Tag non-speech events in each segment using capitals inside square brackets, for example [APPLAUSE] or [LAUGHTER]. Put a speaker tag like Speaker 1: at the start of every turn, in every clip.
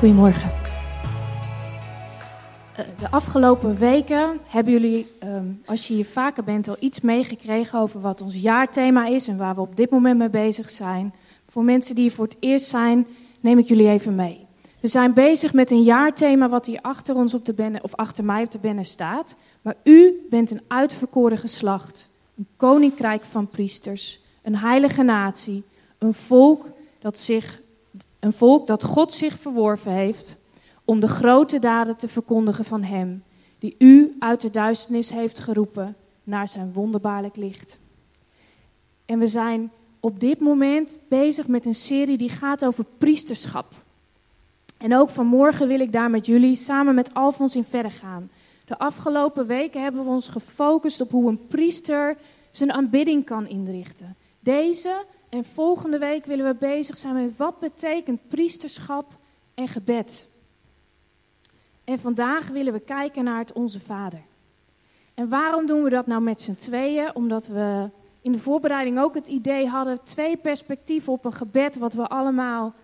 Speaker 1: Goedemorgen. Eh, de afgelopen weken hebben jullie, ehm, als je hier vaker bent, al iets meegekregen over wat ons jaarthema is en waar we op dit moment mee bezig zijn. Voor mensen die hier voor het eerst zijn, neem ik jullie even mee. We zijn bezig met een jaarthema wat hier achter ons op de banner, of achter mij op de banner staat. Maar u bent een uitverkoren geslacht, een koninkrijk van priesters, een heilige natie, een volk dat zich, een volk dat God zich verworven heeft om de grote daden te verkondigen van Hem, die u uit de duisternis heeft geroepen naar zijn wonderbaarlijk licht. En we zijn op dit moment bezig met een serie die gaat over priesterschap. En ook vanmorgen wil ik daar met jullie samen met Alfons in verder gaan. De afgelopen weken hebben we ons gefocust op hoe een priester zijn aanbidding kan inrichten. Deze en volgende week willen we bezig zijn met wat betekent priesterschap en gebed. En vandaag willen we kijken naar het Onze Vader. En waarom doen we dat nou met z'n tweeën? Omdat we in de voorbereiding ook het idee hadden, twee perspectieven op een gebed, wat we allemaal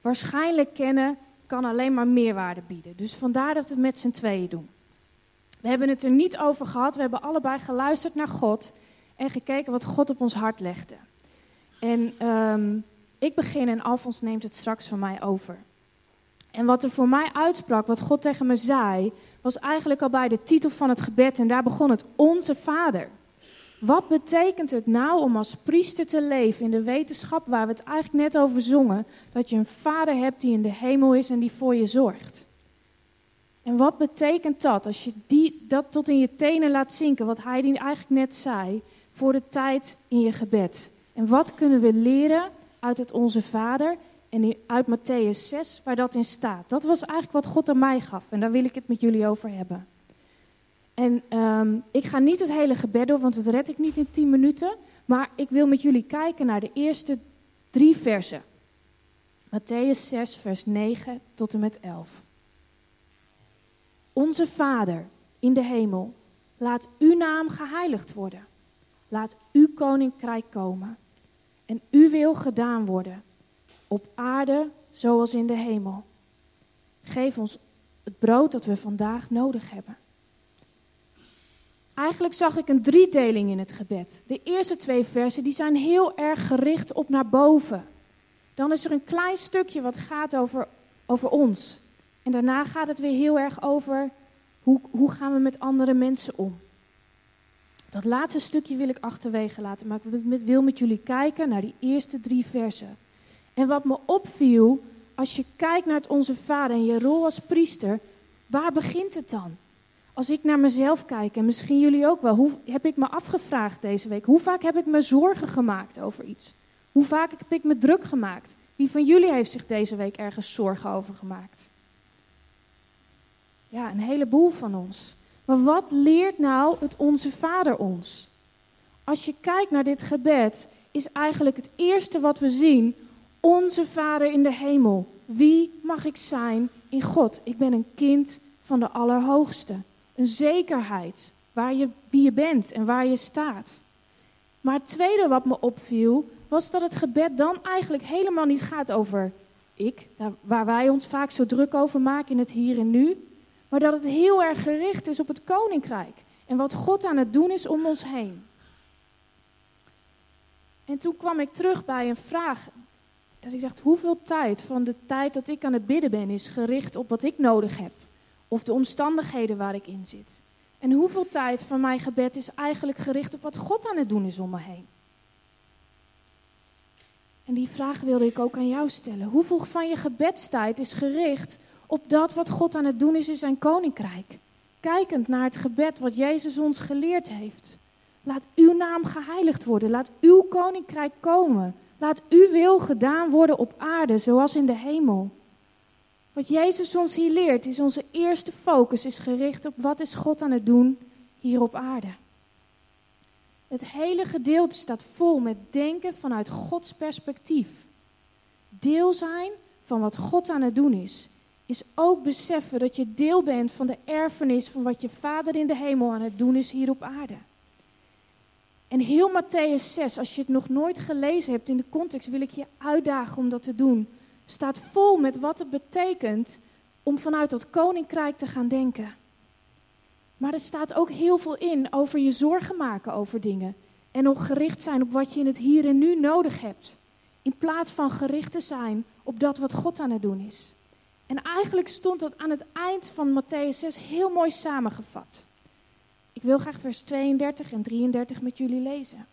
Speaker 1: waarschijnlijk kennen, kan alleen maar meerwaarde bieden. Dus vandaar dat we het met z'n tweeën doen. We hebben het er niet over gehad, we hebben allebei geluisterd naar God en gekeken wat God op ons hart legde. En um, ik begin en Alfons neemt het straks van mij over. En wat er voor mij uitsprak, wat God tegen me zei, was eigenlijk al bij de titel van het gebed. En daar begon het Onze Vader. Wat betekent het nou om als priester te leven in de wetenschap waar we het eigenlijk net over zongen? Dat je een vader hebt die in de hemel is en die voor je zorgt. En wat betekent dat als je die, dat tot in je tenen laat zinken, wat hij eigenlijk net zei, voor de tijd in je gebed? En wat kunnen we leren uit het Onze Vader en uit Matthäus 6, waar dat in staat? Dat was eigenlijk wat God aan mij gaf en daar wil ik het met jullie over hebben. En um, ik ga niet het hele gebed door, want dat red ik niet in 10 minuten. Maar ik wil met jullie kijken naar de eerste drie versen. Matthäus 6, vers 9 tot en met 11. Onze Vader in de hemel, laat uw naam geheiligd worden. Laat uw koninkrijk komen. En uw wil gedaan worden, op aarde zoals in de hemel. Geef ons het brood dat we vandaag nodig hebben. Eigenlijk zag ik een driedeling in het gebed. De eerste twee versen die zijn heel erg gericht op naar boven. Dan is er een klein stukje wat gaat over, over ons. En daarna gaat het weer heel erg over hoe, hoe gaan we met andere mensen om. Dat laatste stukje wil ik achterwege laten, maar ik wil met jullie kijken naar die eerste drie versen. En wat me opviel, als je kijkt naar het Onze Vader en je rol als priester, waar begint het dan? Als ik naar mezelf kijk, en misschien jullie ook wel, hoe heb ik me afgevraagd deze week? Hoe vaak heb ik me zorgen gemaakt over iets? Hoe vaak heb ik me druk gemaakt? Wie van jullie heeft zich deze week ergens zorgen over gemaakt? Ja, een heleboel van ons. Maar wat leert nou het Onze Vader ons? Als je kijkt naar dit gebed, is eigenlijk het eerste wat we zien: Onze Vader in de hemel. Wie mag ik zijn in God? Ik ben een kind van de Allerhoogste. Een zekerheid waar je, wie je bent en waar je staat. Maar het tweede wat me opviel, was dat het gebed dan eigenlijk helemaal niet gaat over ik, waar wij ons vaak zo druk over maken in het hier en nu, maar dat het heel erg gericht is op het koninkrijk en wat God aan het doen is om ons heen. En toen kwam ik terug bij een vraag dat ik dacht, hoeveel tijd van de tijd dat ik aan het bidden ben is gericht op wat ik nodig heb? Of de omstandigheden waar ik in zit? En hoeveel tijd van mijn gebed is eigenlijk gericht op wat God aan het doen is om me heen? En die vraag wilde ik ook aan jou stellen. Hoeveel van je gebedstijd is gericht op dat wat God aan het doen is in zijn koninkrijk? Kijkend naar het gebed wat Jezus ons geleerd heeft. Laat uw naam geheiligd worden. Laat uw koninkrijk komen. Laat uw wil gedaan worden op aarde, zoals in de hemel. Wat Jezus ons hier leert, is onze eerste focus is gericht op wat is God aan het doen hier op aarde. Het hele gedeelte staat vol met denken vanuit Gods perspectief. Deel zijn van wat God aan het doen is, is ook beseffen dat je deel bent van de erfenis van wat je Vader in de hemel aan het doen is hier op aarde. En heel Matthäus 6, als je het nog nooit gelezen hebt in de context, wil ik je uitdagen om dat te doen. Staat vol met wat het betekent om vanuit dat koninkrijk te gaan denken. Maar er staat ook heel veel in over je zorgen maken over dingen. En nog gericht zijn op wat je in het hier en nu nodig hebt. In plaats van gericht te zijn op dat wat God aan het doen is. En eigenlijk stond dat aan het eind van Matthäus 6 heel mooi samengevat. Ik wil graag vers 32 en 33 met jullie lezen.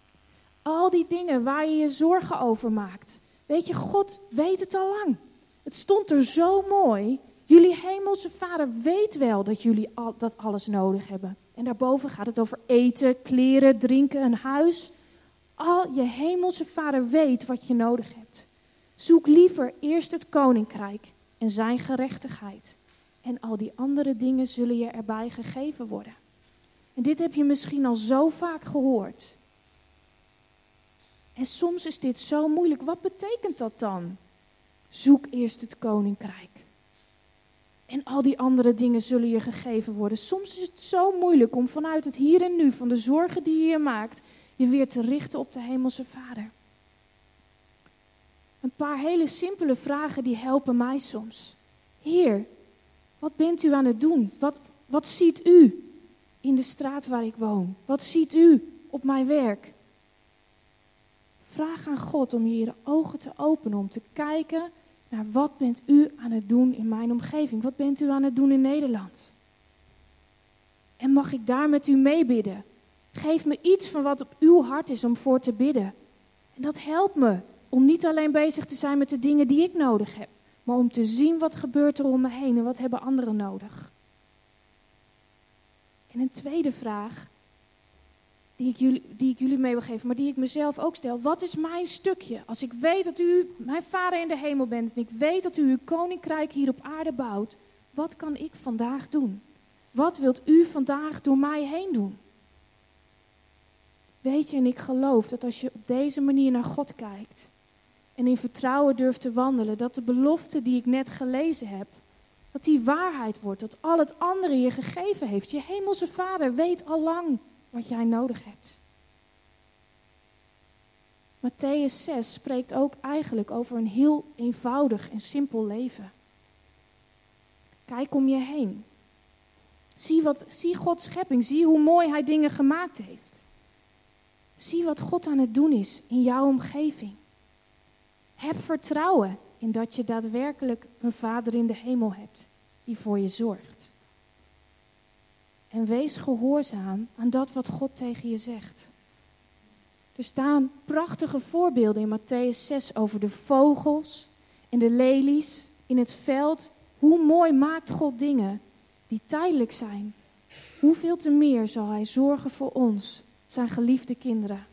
Speaker 1: Al die dingen waar je je zorgen over maakt. Weet je, God weet het al lang. Het stond er zo mooi. Jullie hemelse vader weet wel dat jullie dat alles nodig hebben. En daarboven gaat het over eten, kleren, drinken, een huis. Al je hemelse vader weet wat je nodig hebt. Zoek liever eerst het koninkrijk en zijn gerechtigheid. En al die andere dingen zullen je erbij gegeven worden. En dit heb je misschien al zo vaak gehoord. En soms is dit zo moeilijk. Wat betekent dat dan? Zoek eerst het koninkrijk. En al die andere dingen zullen je gegeven worden. Soms is het zo moeilijk om vanuit het hier en nu, van de zorgen die je je maakt, je weer te richten op de Hemelse Vader. Paar hele simpele vragen die helpen mij soms. Heer, wat bent u aan het doen? Wat, wat ziet u in de straat waar ik woon? Wat ziet u op mijn werk? Vraag aan God om je ogen te openen, om te kijken naar wat bent u aan het doen in mijn omgeving? Wat bent u aan het doen in Nederland? En mag ik daar met u meebidden? Geef me iets van wat op uw hart is om voor te bidden. En dat helpt me om niet alleen bezig te zijn met de dingen die ik nodig heb, maar om te zien wat gebeurt er om me heen en wat hebben anderen nodig. En een tweede vraag, die ik, jullie, die ik jullie mee wil geven, maar die ik mezelf ook stel. Wat is mijn stukje? Als ik weet dat u mijn vader in de hemel bent en ik weet dat u uw koninkrijk hier op aarde bouwt, wat kan ik vandaag doen? Wat wilt u vandaag door mij heen doen? Weet je, en ik geloof dat als je op deze manier naar God kijkt en in vertrouwen durft te wandelen, dat de belofte die ik net gelezen heb, dat die waarheid wordt, dat al het andere je gegeven heeft. Je hemelse vader weet al lang wat jij nodig hebt. Matthäus 6 spreekt ook eigenlijk over een heel eenvoudig en simpel leven. Kijk om je heen. Zie, wat, zie Gods schepping. Zie hoe mooi Hij dingen gemaakt heeft. Zie wat God aan het doen is in jouw omgeving. Heb vertrouwen in dat je daadwerkelijk een Vader in de hemel hebt die voor je zorgt. En wees gehoorzaam aan dat wat God tegen je zegt. Er staan prachtige voorbeelden in Matthäus 6 over de vogels en de lelies in het veld. Hoe mooi maakt God dingen die tijdelijk zijn. Hoeveel te meer zal Hij zorgen voor ons, zijn geliefde kinderen.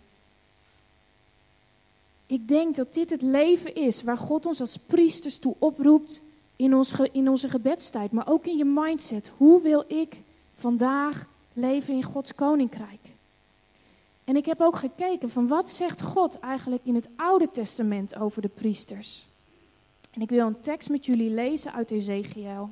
Speaker 1: Ik denk dat dit het leven is waar God ons als priesters toe oproept in, ons, in onze gebedstijd, maar ook in je mindset. Hoe wil ik vandaag leven in Gods koninkrijk. En ik heb ook gekeken van wat zegt God eigenlijk in het Oude Testament over de priesters. En ik wil een tekst met jullie lezen uit Ezekiel.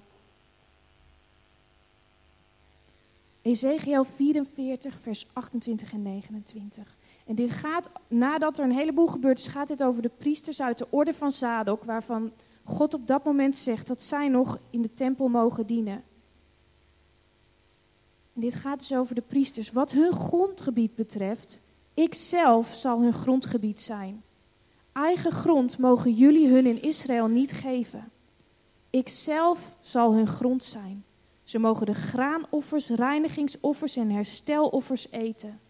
Speaker 1: Ezekiel 44, vers 28 en 29. En dit gaat, nadat er een heleboel gebeurd is, gaat dit over de priesters uit de orde van Zadok, waarvan God op dat moment zegt dat zij nog in de tempel mogen dienen. En dit gaat dus over de priesters. Wat hun grondgebied betreft, ik zelf zal hun grondgebied zijn. Eigen grond mogen jullie hun in Israël niet geven. Ik zelf zal hun grond zijn. Ze mogen de graanoffers, reinigingsoffers en hersteloffers eten.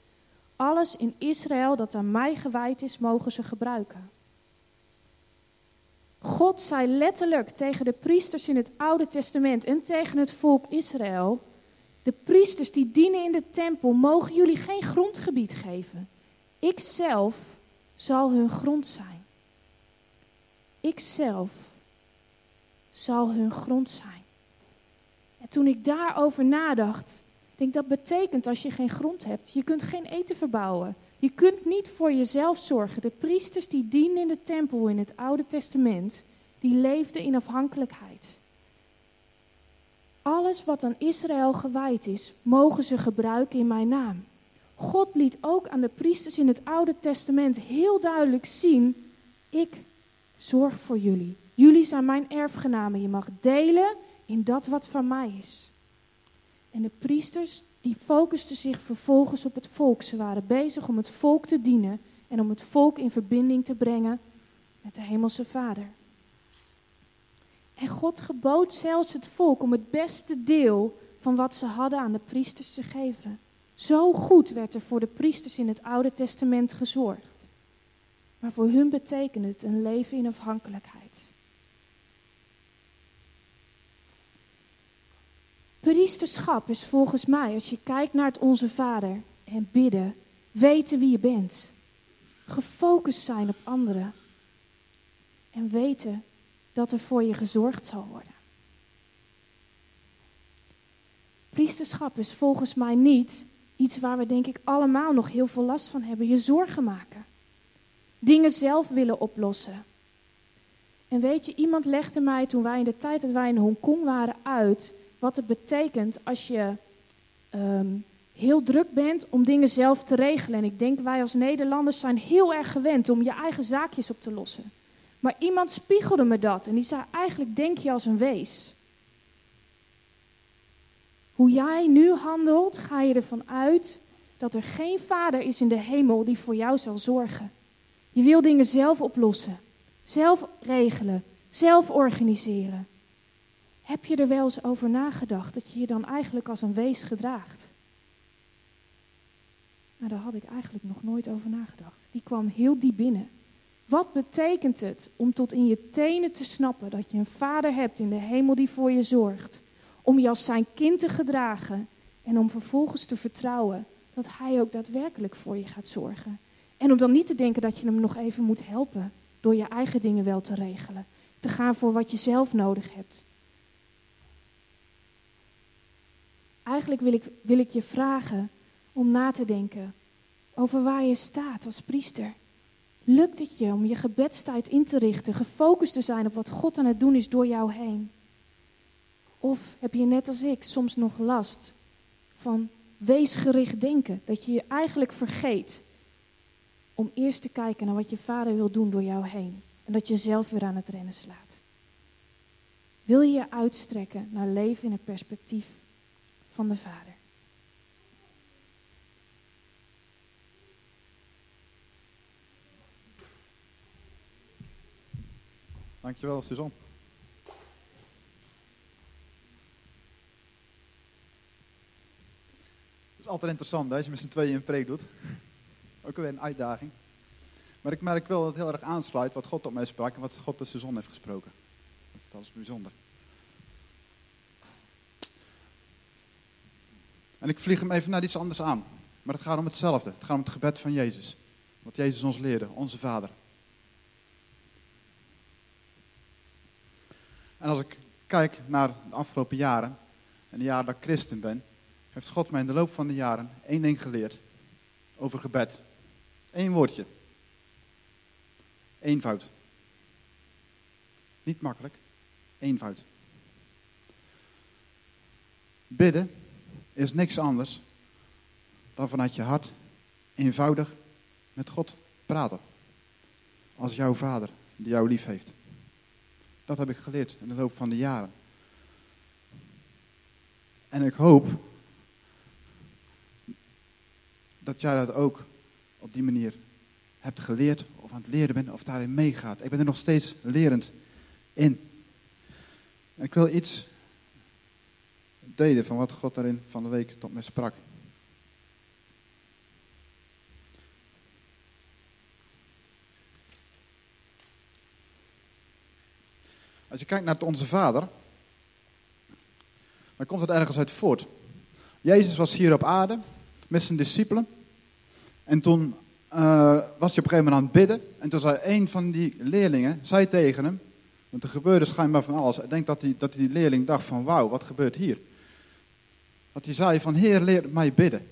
Speaker 1: Alles in Israël dat aan mij gewijd is, mogen ze gebruiken. God zei letterlijk tegen de priesters in het Oude Testament en tegen het volk Israël: de priesters die dienen in de tempel, mogen jullie geen grondgebied geven. Ik zelf zal hun grond zijn. Ik zelf zal hun grond zijn. En toen ik daarover nadacht, denk dat betekent als je geen grond hebt, je kunt geen eten verbouwen. Je kunt niet voor jezelf zorgen. De priesters die dienden in de tempel in het Oude Testament, die leefden in afhankelijkheid. Alles wat aan Israël gewijd is, mogen ze gebruiken in mijn naam. God liet ook aan de priesters in het Oude Testament heel duidelijk zien: ik zorg voor jullie. Jullie zijn mijn erfgenamen. Je mag delen in dat wat van mij is. En de priesters die focusten zich vervolgens op het volk. Ze waren bezig om het volk te dienen en om het volk in verbinding te brengen met de Hemelse Vader. En God gebood zelfs het volk om het beste deel van wat ze hadden aan de priesters te geven. Zo goed werd er voor de priesters in het Oude Testament gezorgd. Maar voor hun betekende het een leven in afhankelijkheid. Priesterschap is volgens mij, als je kijkt naar het Onze Vader en bidden, weten wie je bent. Gefocust zijn op anderen. En weten dat er voor je gezorgd zal worden. Priesterschap is volgens mij niet iets waar we denk ik allemaal nog heel veel last van hebben. Je zorgen maken. Dingen zelf willen oplossen. En weet je, iemand legde mij toen wij in de tijd dat wij in Hongkong waren uit wat het betekent als je ehm, heel druk bent om dingen zelf te regelen. En ik denk wij als Nederlanders zijn heel erg gewend om je eigen zaakjes op te lossen. Maar iemand spiegelde me dat en die zei eigenlijk denk je als een wees. Hoe jij nu handelt, ga je ervan uit dat er geen vader is in de hemel die voor jou zal zorgen. Je wil dingen zelf oplossen, zelf regelen, zelf organiseren. Heb je er wel eens over nagedacht dat je je dan eigenlijk als een wees gedraagt? Nou, daar had ik eigenlijk nog nooit over nagedacht. Die kwam heel diep binnen. Wat betekent het om tot in je tenen te snappen dat je een vader hebt in de hemel die voor je zorgt? Om je als zijn kind te gedragen en om vervolgens te vertrouwen dat hij ook daadwerkelijk voor je gaat zorgen. En om dan niet te denken dat je hem nog even moet helpen door je eigen dingen wel te regelen. Te gaan voor wat je zelf nodig hebt. Eigenlijk wil ik, wil ik je vragen om na te denken over waar je staat als priester. Lukt het je om je gebedstijd in te richten, gefocust te zijn op wat God aan het doen is door jou heen? Of heb je net als ik soms nog last van weesgericht denken, dat je je eigenlijk vergeet om eerst te kijken naar wat je vader wil doen door jou heen en dat je zelf weer aan het rennen slaat? Wil je je uitstrekken naar leven in het perspectief van de Vader.
Speaker 2: Dankjewel, Suzanne. Het is altijd interessant als je met z'n tweeën een preek doet. [LAUGHS] Ook weer een uitdaging. Maar ik merk wel dat het heel erg aansluit wat God op mij sprak en wat God de Suzanne heeft gesproken. Dat is bijzonder. En ik vlieg hem even naar iets anders aan. Maar het gaat om hetzelfde. Het gaat om het gebed van Jezus. Wat Jezus ons leerde, onze Vader. En als ik kijk naar de afgelopen jaren, en de jaren dat ik christen ben, heeft God mij in de loop van de jaren één ding geleerd over gebed. Eén woordje. Eenvoud. Niet makkelijk, eenvoud. Bidden is niks anders dan vanuit je hart eenvoudig met God praten. Als jouw vader die jou lief heeft. Dat heb ik geleerd in de loop van de jaren. En ik hoop dat jij dat ook op die manier hebt geleerd of aan het leren bent of daarin meegaat. Ik ben er nog steeds lerend in. Ik wil iets deden van wat God daarin van de week tot mij sprak. Als je kijkt naar Onze Vader, dan komt het ergens uit voort. Jezus was hier op aarde met zijn discipelen. En toen uh, was hij op een gegeven moment aan het bidden. En toen zei een van die leerlingen, zei tegen hem, want er gebeurde schijnbaar van alles. Ik denk dat die, dat die leerling dacht van, wauw, wat gebeurt hier? Dat hij zei van, Heer, leer mij bidden.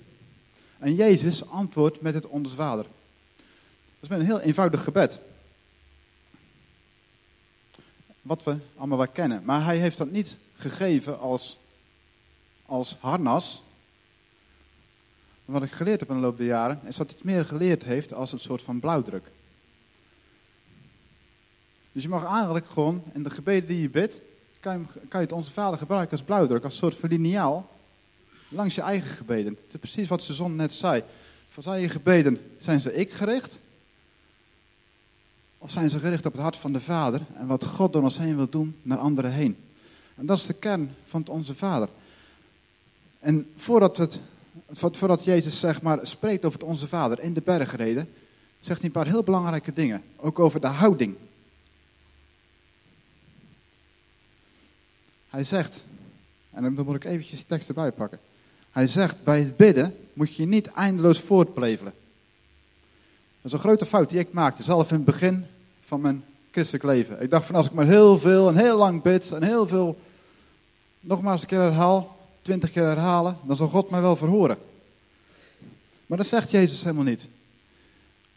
Speaker 2: En Jezus antwoordt met het Onze Vader. Dat is met een heel eenvoudig gebed. Wat we allemaal wel kennen. Maar hij heeft dat niet gegeven als, als harnas. Wat ik geleerd heb in de loop der jaren, is dat hij het meer geleerd heeft als een soort van blauwdruk. Dus je mag eigenlijk gewoon in de gebeden die je bidt, kan je, het onze vader gebruiken als blauwdruk, als soort van liniaal. Langs je eigen gebeden. Het is precies wat Suzanne net zei. Van zijn je gebeden, zijn ze ik gericht? Of zijn ze gericht op het hart van de Vader en wat God door ons heen wil doen naar anderen heen? En dat is de kern van het Onze Vader. En voordat, het, voordat Jezus zeg maar, spreekt over het Onze Vader in de bergreden, zegt hij een paar heel belangrijke dingen. Ook over de houding. Hij zegt, en dan moet ik eventjes die tekst erbij pakken. Hij zegt, bij het bidden moet je niet eindeloos voortplevelen. Dat is een grote fout die ik maakte, zelf in het begin van mijn christelijk leven. Ik dacht van als ik maar heel veel en heel lang bid en heel veel, nogmaals een keer herhaal, twintig keer herhalen, dan zal God mij wel verhoren. Maar dat zegt Jezus helemaal niet.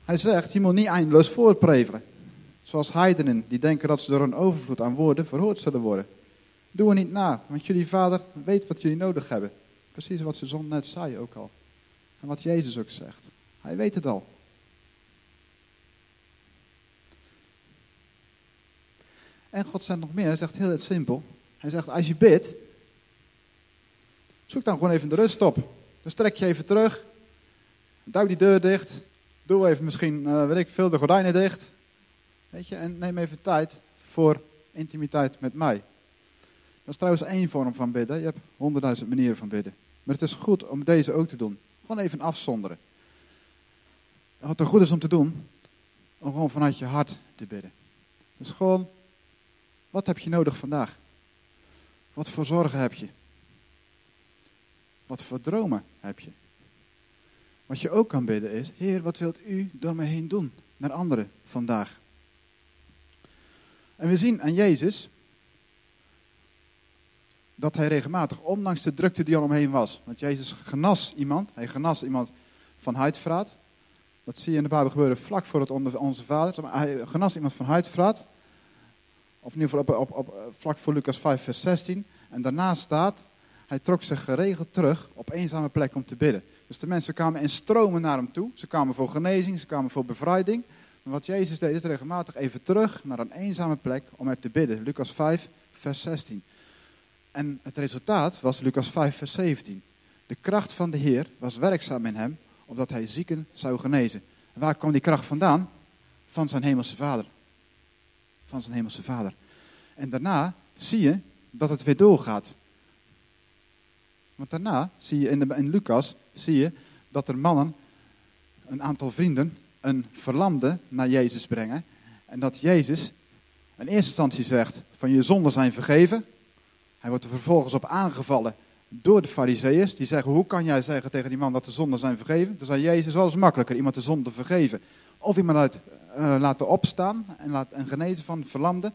Speaker 2: Hij zegt, je moet niet eindeloos voortprevelen. Zoals heidenen, die denken dat ze door een overvloed aan woorden verhoord zullen worden. Doe er niet na, want jullie vader weet wat jullie nodig hebben. Precies wat zon net zei ook al. En wat Jezus ook zegt. Hij weet het al. En God zegt nog meer, hij zegt heel simpel. Hij zegt, als je bidt, zoek dan gewoon even de rust op. Dan strek je even terug, duw die deur dicht, doe even misschien, uh, weet ik veel, de gordijnen dicht. Weet je, en neem even tijd voor intimiteit met mij. Dat is trouwens één vorm van bidden. Je hebt honderdduizend manieren van bidden. Maar het is goed om deze ook te doen. Gewoon even afzonderen. En wat er goed is om te doen, om gewoon vanuit je hart te bidden. Dus gewoon, wat heb je nodig vandaag? Wat voor zorgen heb je? Wat voor dromen heb je? Wat je ook kan bidden is, Heer, wat wilt u door mij heen doen naar anderen vandaag? En we zien aan Jezus dat hij regelmatig, ondanks de drukte die er omheen was, want Jezus genas iemand, hij genas iemand van huidvraat. Dat zie je in de Bijbel gebeuren vlak voor het onze vader. Hij genas iemand van huidvraat. Of in ieder geval op, op, op, vlak voor Lucas 5, vers 16. En daarna staat, hij trok zich geregeld terug op eenzame plek om te bidden. Dus de mensen kwamen in stromen naar hem toe. Ze kwamen voor genezing, ze kwamen voor bevrijding. Maar wat Jezus deed is regelmatig even terug naar een eenzame plek om er te bidden. Lucas 5, vers 16. En het resultaat was Lucas 5, vers 17. De kracht van de Heer was werkzaam in hem, omdat hij zieken zou genezen. En waar kwam die kracht vandaan? Van zijn hemelse vader. Van zijn hemelse vader. En daarna zie je dat het weer doorgaat. Want daarna zie je in, in Lucas zie je dat er mannen, een aantal vrienden, een verlamde naar Jezus brengen. En dat Jezus in eerste instantie zegt van je zonden zijn vergeven. Hij wordt er vervolgens op aangevallen door de fariseeërs. Die zeggen, hoe kan jij zeggen tegen die man dat de zonden zijn vergeven? Dan zei Jezus, wel eens makkelijker iemand de zonde vergeven. Of iemand uit, uh, laten opstaan en, laat, en genezen van verlamden.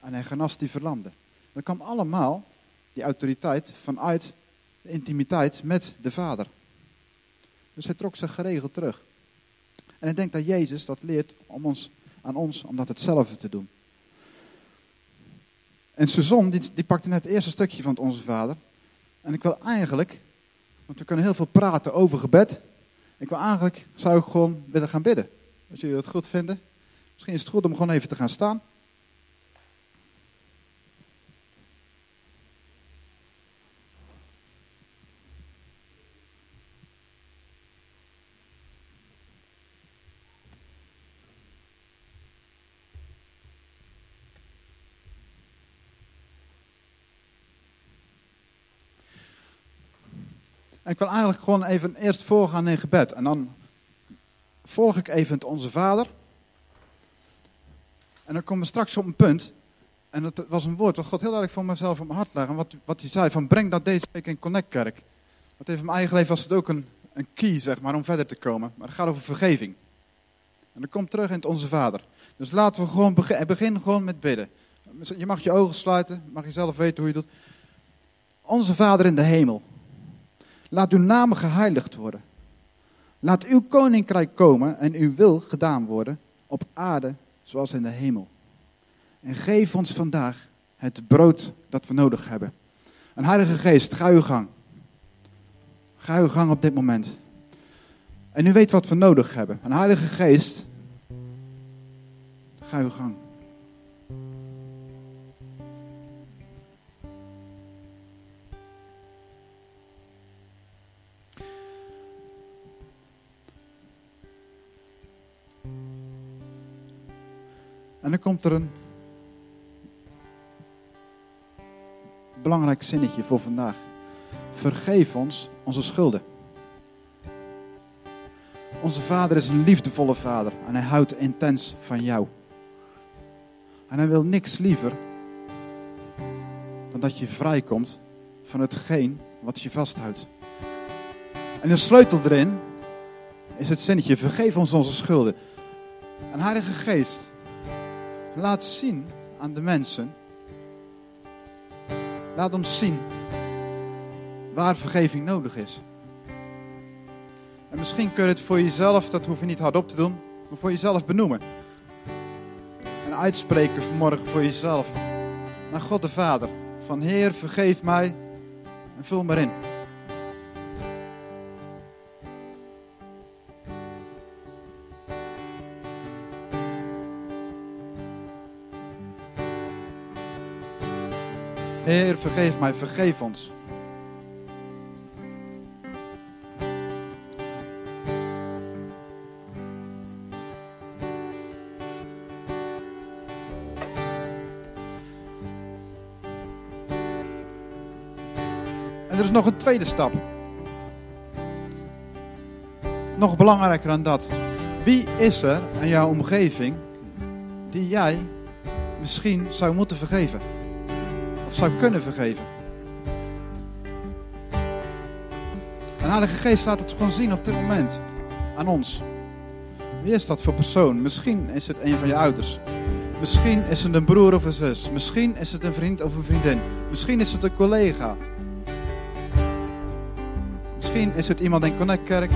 Speaker 2: En hij genast die verlamden. Dat kwam allemaal, die autoriteit, vanuit de intimiteit met de Vader. Dus hij trok zich geregeld terug. En ik denk dat Jezus dat leert om ons, aan ons om dat hetzelfde te doen. En Suzanne, die, die pakte net het eerste stukje van Onze Vader. En ik wil eigenlijk, want we kunnen heel veel praten over gebed. Ik wil eigenlijk, zou ik gewoon willen gaan bidden. Als jullie dat goed vinden. Misschien is het goed om gewoon even te gaan staan. En ik wil eigenlijk gewoon even eerst voorgaan in gebed. En dan volg ik even het Onze Vader. En dan komen we straks op een punt. En dat was een woord wat God heel erg voor mezelf op mijn hart legde. En wat, wat hij zei, van breng dat deze week in Connect Kerk. Want even in mijn eigen leven was het ook een, een key, zeg maar, om verder te komen. Maar het gaat over vergeving. En dan komt terug in het Onze Vader. Dus laten we gewoon beginnen. Begin gewoon met bidden. Je mag je ogen sluiten, mag je zelf weten hoe je doet. Onze Vader in de hemel. Laat uw naam geheiligd worden. Laat uw koninkrijk komen en uw wil gedaan worden op aarde zoals in de hemel. En geef ons vandaag het brood dat we nodig hebben. Een Heilige Geest, ga uw gang. Ga uw gang op dit moment. En u weet wat we nodig hebben. Een Heilige Geest, ga uw gang. En dan komt er een belangrijk zinnetje voor vandaag. Vergeef ons onze schulden. Onze vader is een liefdevolle vader en hij houdt intens van jou. En hij wil niks liever dan dat je vrijkomt van hetgeen wat je vasthoudt. En de sleutel erin is het zinnetje: vergeef ons onze schulden. En Heilige Geest, laat zien aan de mensen. Laat ons zien waar vergeving nodig is. En misschien kun je het voor jezelf, dat hoef je niet hardop te doen, maar voor jezelf benoemen. En uitspreken vanmorgen voor jezelf. Naar God de Vader. Van Heer, vergeef mij en vul maar in. Heer, vergeef mij, vergeef ons. En er is nog een tweede stap. Nog belangrijker dan dat. Wie is er in jouw omgeving die jij misschien zou moeten vergeven? Zou kunnen vergeven? En Heilige Geest laat het gewoon zien op dit moment aan ons. Wie is dat voor persoon? Misschien is het een van je ouders. Misschien is het een broer of een zus. Misschien is het een vriend of een vriendin. Misschien is het een collega. Misschien is het iemand in Connect Kerk.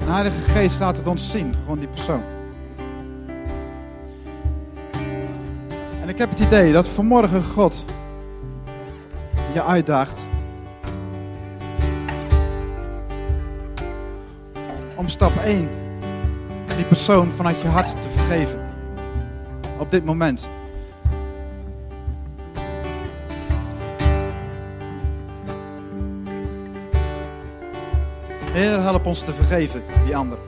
Speaker 2: En Heilige Geest laat het ons zien, gewoon die persoon. Heb het idee dat vanmorgen God je uitdaagt om stap 1 die persoon vanuit je hart te vergeven. Op dit moment. Heer, help ons te vergeven, die ander.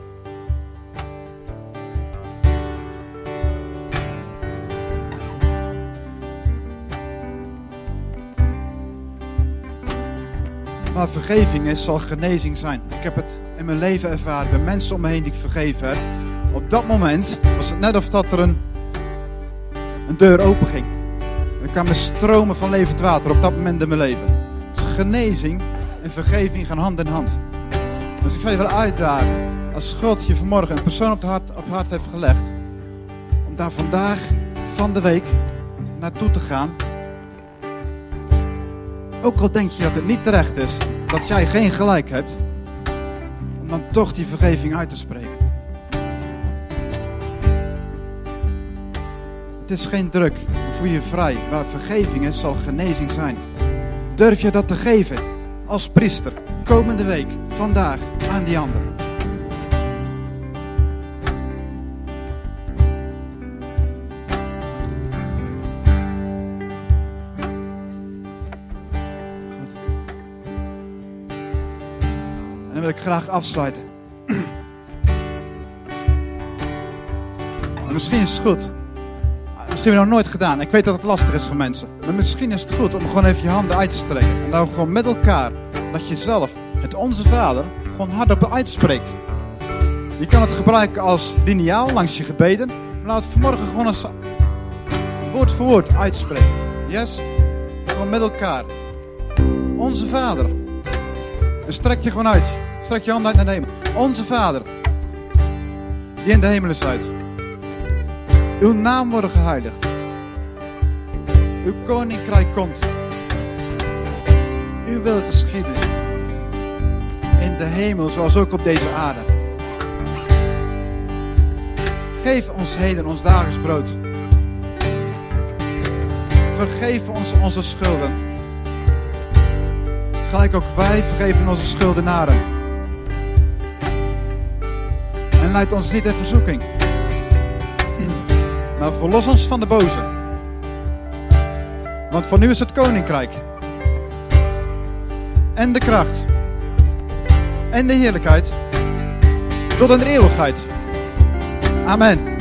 Speaker 2: Waar vergeving is, zal genezing zijn. Ik heb het in mijn leven ervaren bij mensen om me heen die ik vergeven heb. Op dat moment was het net of dat er een, een deur open ging. Er kwamen stromen van levend water op dat moment in mijn leven. Dus genezing en vergeving gaan hand in hand. Dus ik ga je wel uitdagen. Als God je vanmorgen een persoon op het hart, op het hart heeft gelegd. Om daar vandaag van de week naartoe te gaan. Ook al denk je dat het niet terecht is. Dat jij geen gelijk hebt. Om dan toch die vergeving uit te spreken. Het is geen druk. Voel je vrij. Waar vergeving is, zal genezing zijn. Durf je dat te geven? Als priester. Komende week. Vandaag. Aan die ander. Wil ik graag afsluiten. En misschien is het goed. Misschien heb je nog nooit gedaan. Ik weet dat het lastig is voor mensen. Maar misschien is het goed om gewoon even je handen uit te strekken. En dan gewoon met elkaar, dat je zelf het Onze Vader gewoon hardop uitspreekt. Je kan het gebruiken als lineaal langs je gebeden. Maar laat het vanmorgen gewoon als woord voor woord uitspreken. Yes? Gewoon met elkaar. Onze Vader. En strek je gewoon uit. Strek je handen uit naar de hemel. Onze Vader. Die in de hemel is uit. Uw naam worden geheiligd. Uw koninkrijk komt. Uw wil geschieden. In de hemel zoals ook op deze aarde. Geef ons heden ons dagelijks brood. Vergeef ons onze schulden. Gelijk ook wij vergeven onze schuldenaren. En leid ons niet in verzoeking. [CLEARS THROAT] Maar verlos ons van de boze. Want van u is het koninkrijk. En de kracht. En de heerlijkheid. Tot de eeuwigheid. Amen.